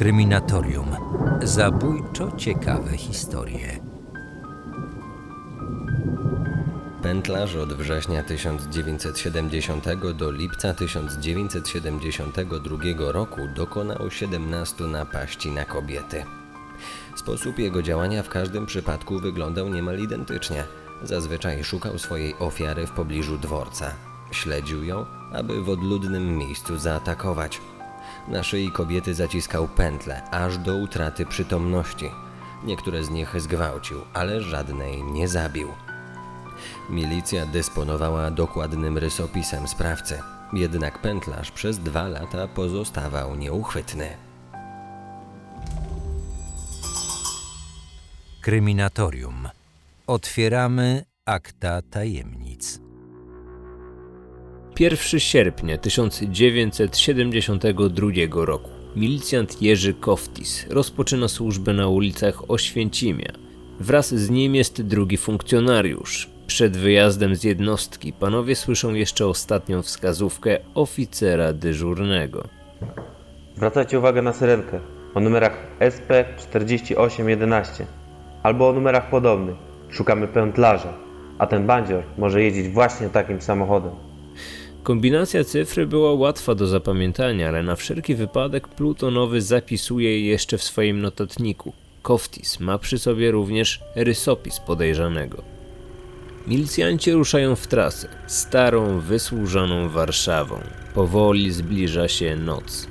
Kryminatorium. Zabójczo ciekawe historie. Pętlarz od września 1970 do lipca 1972 roku dokonał 17 napaści na kobiety. Sposób jego działania w każdym przypadku wyglądał niemal identycznie. Zazwyczaj szukał swojej ofiary w pobliżu dworca. Śledził ją, aby w odludnym miejscu zaatakować. Na szyi kobiety zaciskał pętle, aż do utraty przytomności. Niektóre z nich zgwałcił, ale żadnej nie zabił. Milicja dysponowała dokładnym rysopisem sprawcy, jednak pętlarz przez dwa lata pozostawał nieuchwytny. Kryminatorium. Otwieramy akta tajemnic. 1 sierpnia 1972 roku milicjant Jerzy Koftis rozpoczyna służbę na ulicach Oświęcimia. Wraz z nim jest drugi funkcjonariusz. Przed wyjazdem z jednostki panowie słyszą jeszcze ostatnią wskazówkę oficera dyżurnego. Zwracajcie uwagę na syrenkę o numerach SP4811 albo o numerach podobnych. Szukamy pętlarza, a ten bandzior może jeździć właśnie takim samochodem. Kombinacja cyfry była łatwa do zapamiętania, ale na wszelki wypadek plutonowy zapisuje je jeszcze w swoim notatniku. Koftis ma przy sobie również rysopis podejrzanego. Milicjanci ruszają w trasę, starą, wysłużoną Warszawą. Powoli zbliża się noc.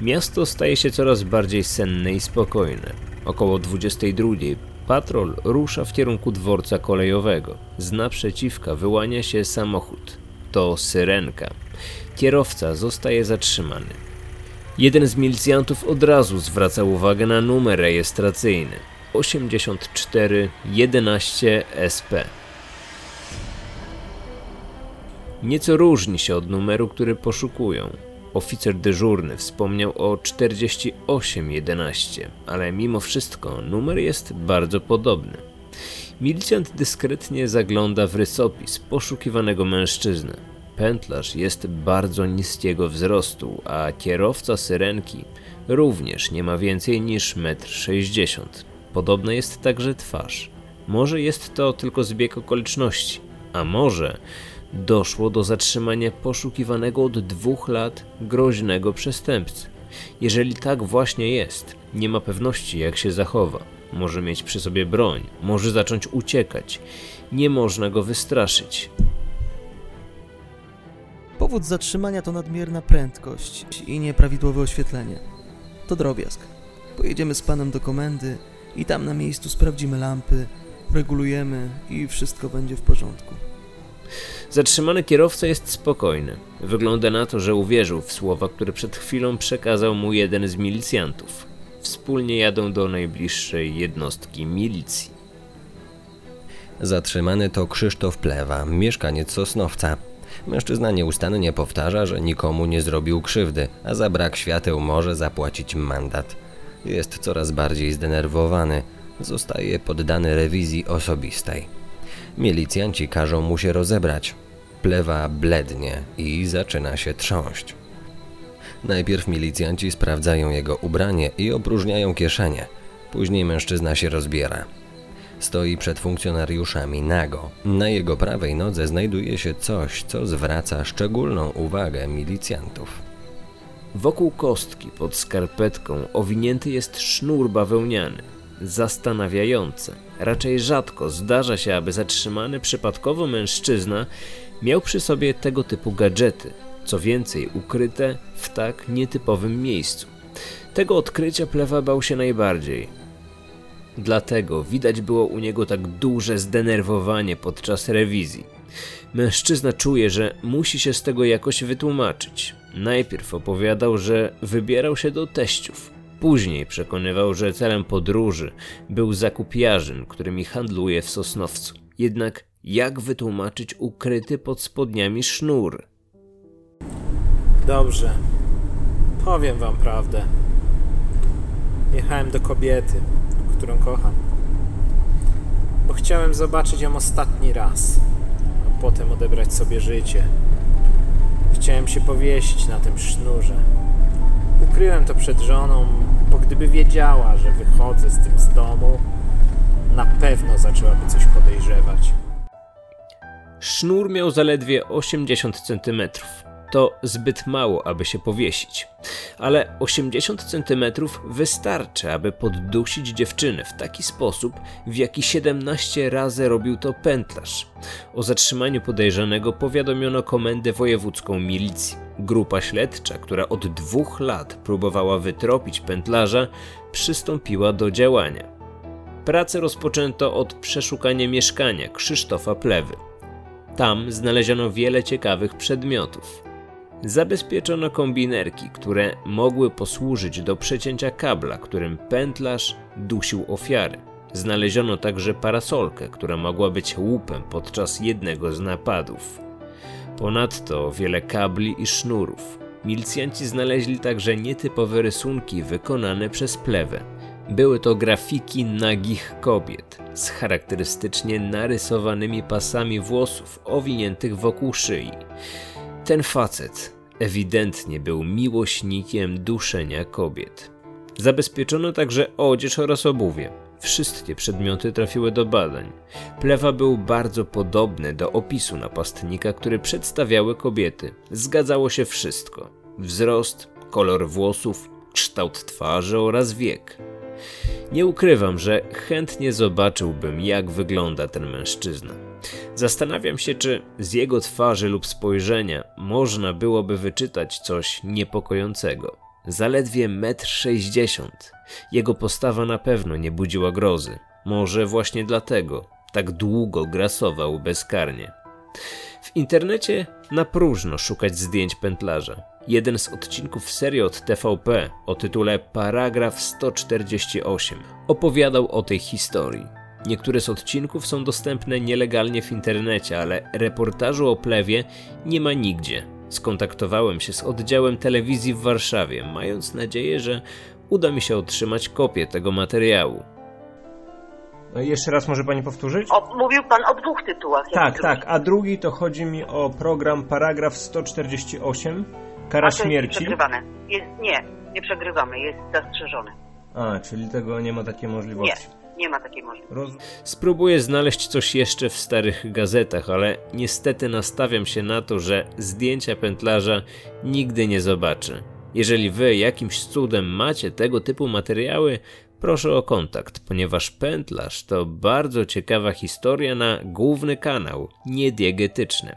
Miasto staje się coraz bardziej senne i spokojne. Około 22 patrol rusza w kierunku dworca kolejowego. Z naprzeciwka wyłania się samochód. To syrenka. Kierowca zostaje zatrzymany. Jeden z milicjantów od razu zwraca uwagę na numer rejestracyjny 8411 SP. Nieco różni się od numeru, który poszukują. Oficer dyżurny wspomniał o 4811, ale mimo wszystko numer jest bardzo podobny. Milicjant dyskretnie zagląda w rysopis poszukiwanego mężczyzny. Pętlarz jest bardzo niskiego wzrostu, a kierowca syrenki również nie ma więcej niż 1,60 m. Podobna jest także twarz. Może jest to tylko zbieg okoliczności, a może doszło do zatrzymania poszukiwanego od dwóch lat groźnego przestępcy. Jeżeli tak właśnie jest, nie ma pewności, jak się zachowa. Może mieć przy sobie broń, może zacząć uciekać. Nie można go wystraszyć. Powód zatrzymania to nadmierna prędkość i nieprawidłowe oświetlenie. To drobiazg. Pojedziemy z panem do komendy i tam na miejscu sprawdzimy lampy, regulujemy i wszystko będzie w porządku. Zatrzymany kierowca jest spokojny. Wygląda na to, że uwierzył w słowa, które przed chwilą przekazał mu jeden z milicjantów. Wspólnie jadą do najbliższej jednostki milicji. Zatrzymany to Krzysztof Plewa, mieszkaniec Sosnowca. Mężczyzna nieustannie powtarza, że nikomu nie zrobił krzywdy, a za brak świateł może zapłacić mandat. Jest coraz bardziej zdenerwowany. Zostaje poddany rewizji osobistej. Milicjanci każą mu się rozebrać. Plewa blednie i zaczyna się trząść. Najpierw milicjanci sprawdzają jego ubranie i opróżniają kieszenie. Później mężczyzna się rozbiera. Stoi przed funkcjonariuszami nago. Na jego prawej nodze znajduje się coś, co zwraca szczególną uwagę milicjantów. Wokół kostki pod skarpetką owinięty jest sznur bawełniany. Zastanawiające. Raczej rzadko zdarza się, aby zatrzymany przypadkowo mężczyzna miał przy sobie tego typu gadżety, co więcej ukryte w tak nietypowym miejscu. Tego odkrycia plewa bał się najbardziej. Dlatego widać było u niego tak duże zdenerwowanie podczas rewizji. Mężczyzna czuje, że musi się z tego jakoś wytłumaczyć. Najpierw opowiadał, że wybierał się do teściów. Później przekonywał, że celem podróży był zakup jarzyn, którymi handluje w Sosnowcu. Jednak jak wytłumaczyć ukryty pod spodniami sznur? Dobrze. Powiem wam prawdę. Jechałem do kobiety, którą kocham. Bo chciałem zobaczyć ją ostatni raz, a potem odebrać sobie życie. Chciałem się powiesić na tym sznurze. Ukryłem to przed żoną, bo gdyby wiedziała, że wychodzę z tym z domu, na pewno zaczęłaby coś podejrzewać. Sznur miał zaledwie 80 cm. To zbyt mało, aby się powiesić. Ale 80 cm wystarczy, aby poddusić dziewczynę w taki sposób, w jaki 17 razy robił to pętlarz. O zatrzymaniu podejrzanego powiadomiono komendę wojewódzką milicji. Grupa śledcza, która od dwóch lat próbowała wytropić pętlarza, przystąpiła do działania. Pracę rozpoczęto od przeszukania mieszkania Krzysztofa Plewy. Tam znaleziono wiele ciekawych przedmiotów. Zabezpieczono kombinerki, które mogły posłużyć do przecięcia kabla, którym pętlarz dusił ofiary. Znaleziono także parasolkę, która mogła być łupem podczas jednego z napadów. Ponadto wiele kabli i sznurów. Milicjanci znaleźli także nietypowe rysunki wykonane przez plewę. Były to grafiki nagich kobiet z charakterystycznie narysowanymi pasami włosów owiniętych wokół szyi. Ten facet ewidentnie był miłośnikiem duszenia kobiet. Zabezpieczono także odzież oraz obuwie. Wszystkie przedmioty trafiły do badań. Plewa był bardzo podobny do opisu napastnika, który przedstawiały kobiety. Zgadzało się wszystko: wzrost, kolor włosów, kształt twarzy oraz wiek. Nie ukrywam, że chętnie zobaczyłbym, jak wygląda ten mężczyzna. Zastanawiam się, czy z jego twarzy lub spojrzenia można byłoby wyczytać coś niepokojącego. Zaledwie metr sześćdziesiąt. Jego postawa na pewno nie budziła grozy. Może właśnie dlatego tak długo grasował bezkarnie. W internecie na próżno szukać zdjęć pętlarza. Jeden z odcinków serii od TVP o tytule Paragraf 148 opowiadał o tej historii. Niektóre z odcinków są dostępne nielegalnie w internecie, ale reportażu o plewie nie ma nigdzie. Skontaktowałem się z oddziałem telewizji w Warszawie, mając nadzieję, że uda mi się otrzymać kopię tego materiału. Jeszcze raz może pani powtórzyć? O, mówił pan o dwóch tytułach. Tak, drugi? tak. A drugi to chodzi mi o program paragraf 148, kara A to jest śmierci. przegrywane. Jest, nie, nie przegrywamy, jest zastrzeżony. A, czyli tego nie ma takiej możliwości. Nie ma takiej możliwości. Spróbuję znaleźć coś jeszcze w starych gazetach, ale niestety nastawiam się na to, że zdjęcia pętlarza nigdy nie zobaczę. Jeżeli wy jakimś cudem macie tego typu materiały, proszę o kontakt, ponieważ pętlarz to bardzo ciekawa historia na główny kanał, niediegetyczny.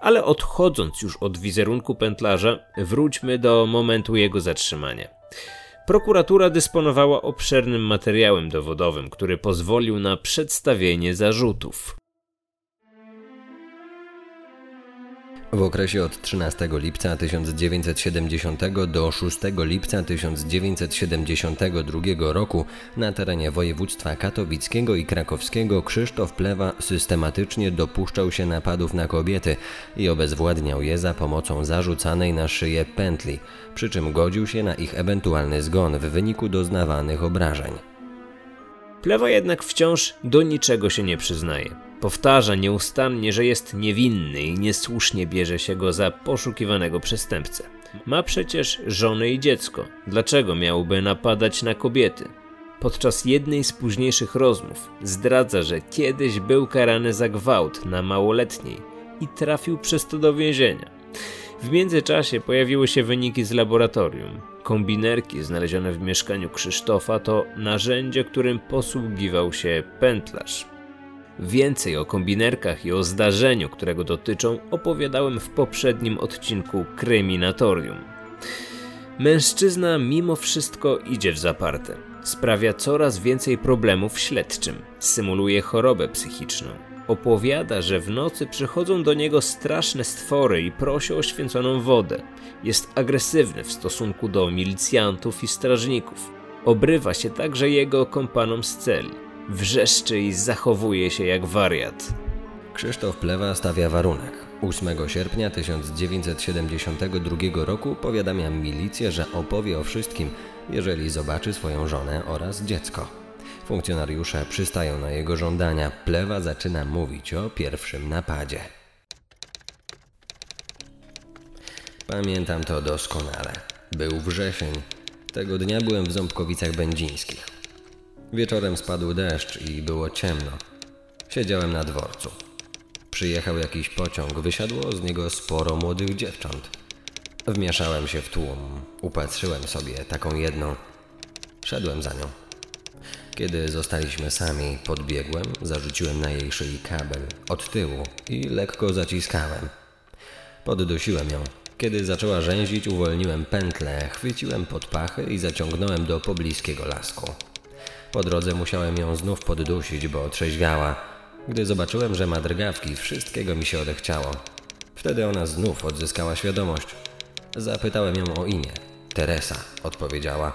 Ale odchodząc już od wizerunku pętlarza, wróćmy do momentu jego zatrzymania. Prokuratura dysponowała obszernym materiałem dowodowym, który pozwolił na przedstawienie zarzutów. W okresie od 13 lipca 1970 do 6 lipca 1972 roku na terenie województwa katowickiego i krakowskiego Krzysztof Plewa systematycznie dopuszczał się napadów na kobiety i obezwładniał je za pomocą zarzucanej na szyję pętli, przy czym godził się na ich ewentualny zgon w wyniku doznawanych obrażeń. Plewa jednak wciąż do niczego się nie przyznaje. Powtarza nieustannie, że jest niewinny i niesłusznie bierze się go za poszukiwanego przestępcę. Ma przecież żonę i dziecko. Dlaczego miałby napadać na kobiety? Podczas jednej z późniejszych rozmów zdradza, że kiedyś był karany za gwałt na małoletniej i trafił przez to do więzienia. W międzyczasie pojawiły się wyniki z laboratorium. Kombinerki znalezione w mieszkaniu Krzysztofa to narzędzie, którym posługiwał się pętlarz. Więcej o kombinerkach i o zdarzeniu, którego dotyczą, opowiadałem w poprzednim odcinku Kryminatorium. Mężczyzna mimo wszystko idzie w zaparte. Sprawia coraz więcej problemów śledczym. Symuluje chorobę psychiczną. Opowiada, że w nocy przychodzą do niego straszne stwory i prosi o święconą wodę. Jest agresywny w stosunku do milicjantów i strażników. Obrywa się także jego kompanom z celi. Wrzeszczy i zachowuje się jak wariat. Krzysztof Plewa stawia warunek. 8 sierpnia 1972 roku powiadamia milicję, że opowie o wszystkim, jeżeli zobaczy swoją żonę oraz dziecko. Funkcjonariusze przystają na jego żądania. Plewa zaczyna mówić o pierwszym napadzie. Pamiętam to doskonale. Był wrzesień. Tego dnia byłem w Ząbkowicach Będzińskich. Wieczorem spadł deszcz i było ciemno. Siedziałem na dworcu. Przyjechał jakiś pociąg, wysiadło z niego sporo młodych dziewcząt. Wmieszałem się w tłum, upatrzyłem sobie taką jedną. Szedłem za nią. Kiedy zostaliśmy sami, podbiegłem, zarzuciłem na jej szyi kabel od tyłu i lekko zaciskałem. Poddusiłem ją. Kiedy zaczęła rzęzić, uwolniłem pętlę, chwyciłem pod pachy i zaciągnąłem do pobliskiego lasku. Po drodze musiałem ją znów poddusić, bo trzeźwiała. Gdy zobaczyłem, że ma drgawki, wszystkiego mi się odechciało. Wtedy ona znów odzyskała świadomość. Zapytałem ją o imię. Teresa, odpowiedziała.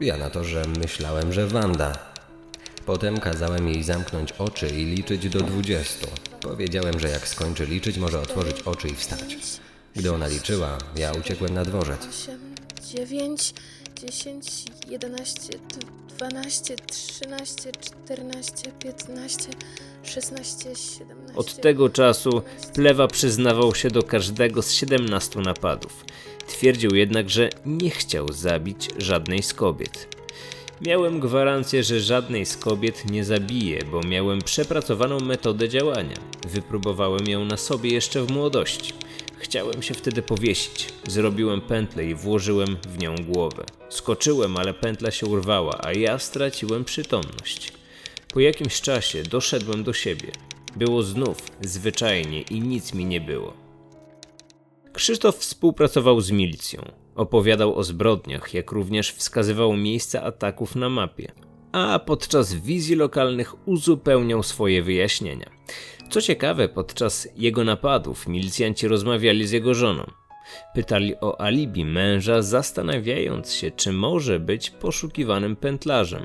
Ja na to, że myślałem, że Wanda. Potem kazałem jej zamknąć oczy i liczyć do dwudziestu. Powiedziałem, że jak skończy liczyć, może otworzyć oczy i wstać. Gdy ona liczyła, ja uciekłem na dworzec. 8, 9, 10, 11, 12, 13, 14, 15, 16, 17. Od tego czasu Plewa przyznawał się do każdego z 17 napadów. Twierdził jednak, że nie chciał zabić żadnej z kobiet. Miałem gwarancję, że żadnej z kobiet nie zabiję, bo miałem przepracowaną metodę działania. Wypróbowałem ją na sobie jeszcze w młodości. Chciałem się wtedy powiesić. Zrobiłem pętlę i włożyłem w nią głowę. Skoczyłem, ale pętla się urwała, a ja straciłem przytomność. Po jakimś czasie doszedłem do siebie. Było znów zwyczajnie i nic mi nie było. Krzysztof współpracował z milicją. Opowiadał o zbrodniach, jak również wskazywał miejsca ataków na mapie. A podczas wizji lokalnych uzupełniał swoje wyjaśnienia. Co ciekawe, podczas jego napadów milicjanci rozmawiali z jego żoną. Pytali o alibi męża, zastanawiając się, czy może być poszukiwanym pętlarzem.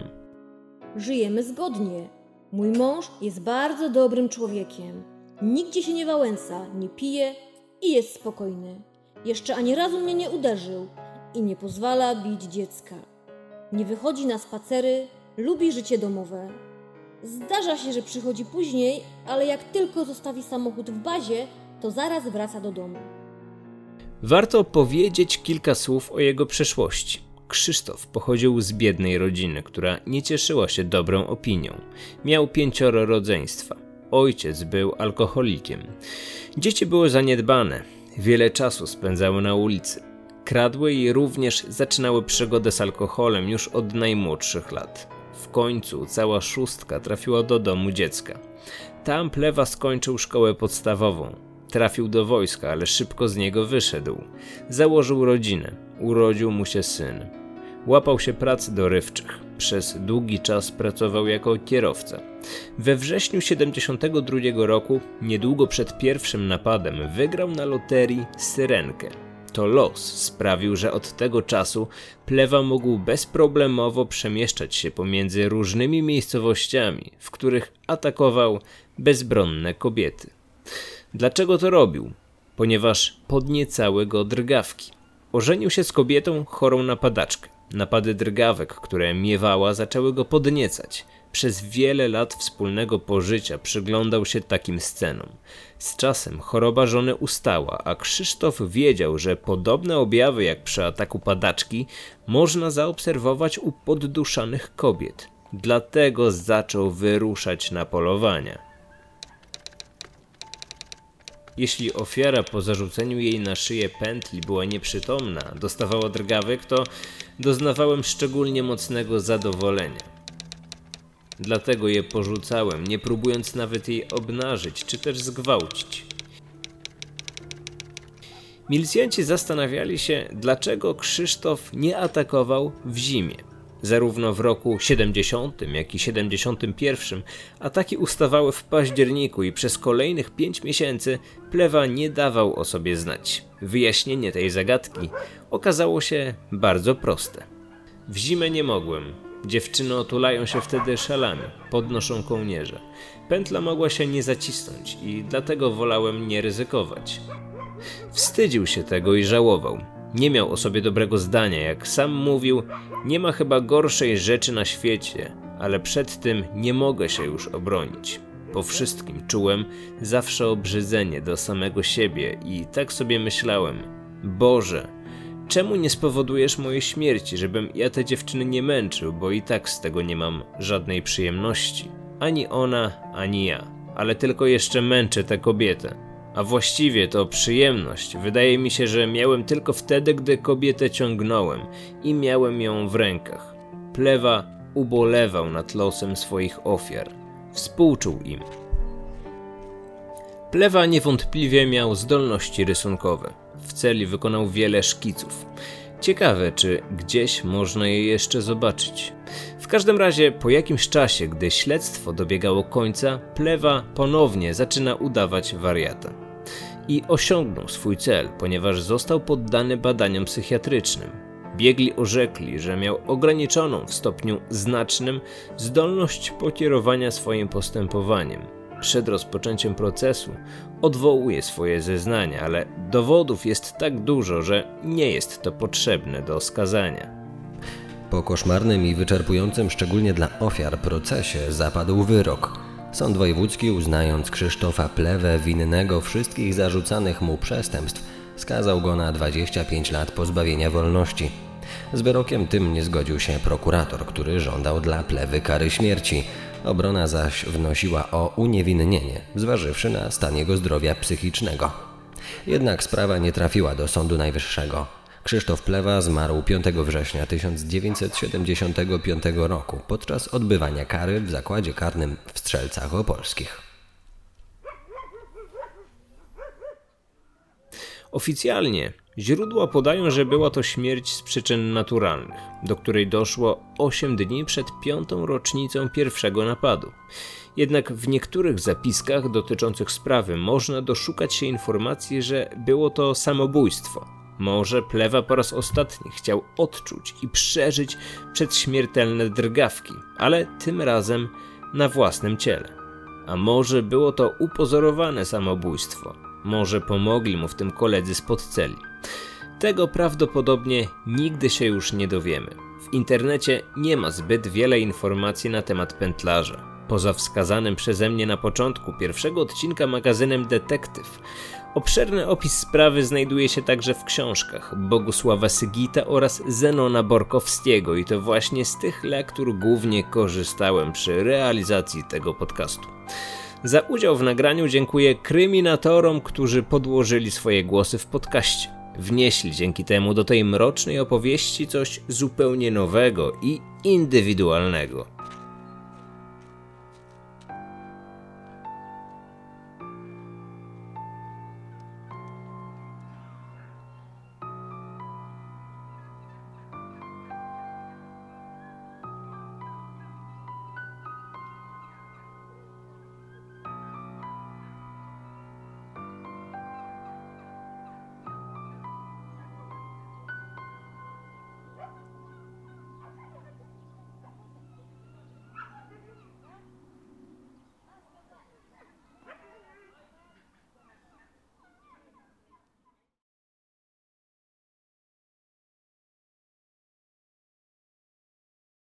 Żyjemy zgodnie. Mój mąż jest bardzo dobrym człowiekiem. Nigdzie się nie wałęsa, nie pije i jest spokojny. Jeszcze ani razu mnie nie uderzył i nie pozwala bić dziecka. Nie wychodzi na spacery, lubi życie domowe. Zdarza się, że przychodzi później, ale jak tylko zostawi samochód w bazie, to zaraz wraca do domu. Warto powiedzieć kilka słów o jego przeszłości. Krzysztof pochodził z biednej rodziny, która nie cieszyła się dobrą opinią. Miał pięcioro rodzeństwa. Ojciec był alkoholikiem. Dzieci były zaniedbane, wiele czasu spędzały na ulicy. Kradły i również zaczynały przygodę z alkoholem już od najmłodszych lat. W końcu cała szóstka trafiła do domu dziecka. Tam plewa skończył szkołę podstawową. Trafił do wojska, ale szybko z niego wyszedł. Założył rodzinę. Urodził mu się syn. Łapał się prac dorywczych. Przez długi czas pracował jako kierowca. We wrześniu 72 roku, niedługo przed pierwszym napadem, wygrał na loterii Syrenkę. To los sprawił, że od tego czasu Plewa mógł bezproblemowo przemieszczać się pomiędzy różnymi miejscowościami, w których atakował bezbronne kobiety. Dlaczego to robił? Ponieważ podniecały go drgawki. Ożenił się z kobietą chorą na padaczkę. Napady drgawek, które miewała, zaczęły go podniecać. Przez wiele lat wspólnego pożycia przyglądał się takim scenom. Z czasem choroba żony ustała, a Krzysztof wiedział, że podobne objawy jak przy ataku padaczki można zaobserwować u podduszanych kobiet. Dlatego zaczął wyruszać na polowania. Jeśli ofiara po zarzuceniu jej na szyję pętli była nieprzytomna, dostawała drgawek, to doznawałem szczególnie mocnego zadowolenia. Dlatego je porzucałem, nie próbując nawet jej obnażyć czy też zgwałcić. Milicjanci zastanawiali się, dlaczego Krzysztof nie atakował w zimie. Zarówno w roku 70, jak i 71 ataki ustawały w październiku i przez kolejnych 5 miesięcy Plewa nie dawał o sobie znać. Wyjaśnienie tej zagadki okazało się bardzo proste. W zimę nie mogłem. Dziewczyny otulają się wtedy szalami, podnoszą kołnierze. Pętla mogła się nie zacisnąć i dlatego wolałem nie ryzykować. Wstydził się tego i żałował. Nie miał o sobie dobrego zdania, jak sam mówił, nie ma chyba gorszej rzeczy na świecie, ale przed tym nie mogę się już obronić. Po wszystkim czułem zawsze obrzydzenie do samego siebie i tak sobie myślałem: Boże, czemu nie spowodujesz mojej śmierci, żebym ja te dziewczyny nie męczył, bo i tak z tego nie mam żadnej przyjemności. Ani ona, ani ja, ale tylko jeszcze męczę tę kobietę. A właściwie to przyjemność. Wydaje mi się, że miałem tylko wtedy, gdy kobietę ciągnąłem i miałem ją w rękach. Plewa ubolewał nad losem swoich ofiar. Współczuł im. Plewa niewątpliwie miał zdolności rysunkowe. W celi wykonał wiele szkiców. Ciekawe, czy gdzieś można je jeszcze zobaczyć. W każdym razie, po jakimś czasie, gdy śledztwo dobiegało końca, Plewa ponownie zaczyna udawać wariata. I osiągnął swój cel, ponieważ został poddany badaniom psychiatrycznym. Biegli orzekli, że miał ograniczoną w stopniu znacznym zdolność pokierowania swoim postępowaniem przed rozpoczęciem procesu odwołuje swoje zeznania, ale dowodów jest tak dużo, że nie jest to potrzebne do skazania. Po koszmarnym i wyczerpującym szczególnie dla ofiar procesie zapadł wyrok. Sąd wojewódzki uznając Krzysztofa Plewę winnego wszystkich zarzucanych mu przestępstw, skazał go na 25 lat pozbawienia wolności. Z wyrokiem tym nie zgodził się prokurator, który żądał dla Plewy kary śmierci. Obrona zaś wnosiła o uniewinnienie, zważywszy na stan jego zdrowia psychicznego. Jednak sprawa nie trafiła do Sądu Najwyższego. Krzysztof Plewa zmarł 5 września 1975 roku podczas odbywania kary w zakładzie karnym w Strzelcach Opolskich. Oficjalnie źródła podają, że była to śmierć z przyczyn naturalnych, do której doszło 8 dni przed piątą rocznicą pierwszego napadu. Jednak w niektórych zapiskach dotyczących sprawy można doszukać się informacji, że było to samobójstwo. Może Plewa po raz ostatni chciał odczuć i przeżyć przedśmiertelne drgawki, ale tym razem na własnym ciele. A może było to upozorowane samobójstwo, może pomogli mu w tym koledzy spod celi. Tego prawdopodobnie nigdy się już nie dowiemy. W internecie nie ma zbyt wiele informacji na temat pętlarza. Poza wskazanym przeze mnie na początku pierwszego odcinka magazynem Detektyw, obszerny opis sprawy znajduje się także w książkach Bogusława Sygita oraz Zenona Borkowskiego i to właśnie z tych lektur głównie korzystałem przy realizacji tego podcastu. Za udział w nagraniu dziękuję kryminatorom, którzy podłożyli swoje głosy w podcaście. Wnieśli dzięki temu do tej mrocznej opowieści coś zupełnie nowego i indywidualnego.